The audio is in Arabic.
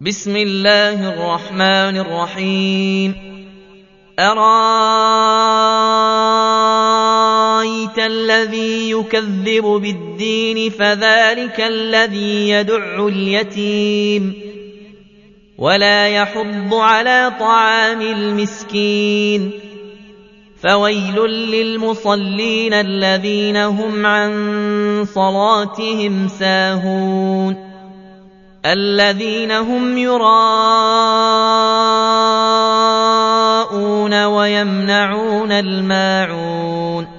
بسم الله الرحمن الرحيم ارايت الذي يكذب بالدين فذلك الذي يدع اليتيم ولا يحض على طعام المسكين فويل للمصلين الذين هم عن صلاتهم ساهون الذين هم يراءون ويمنعون الماعون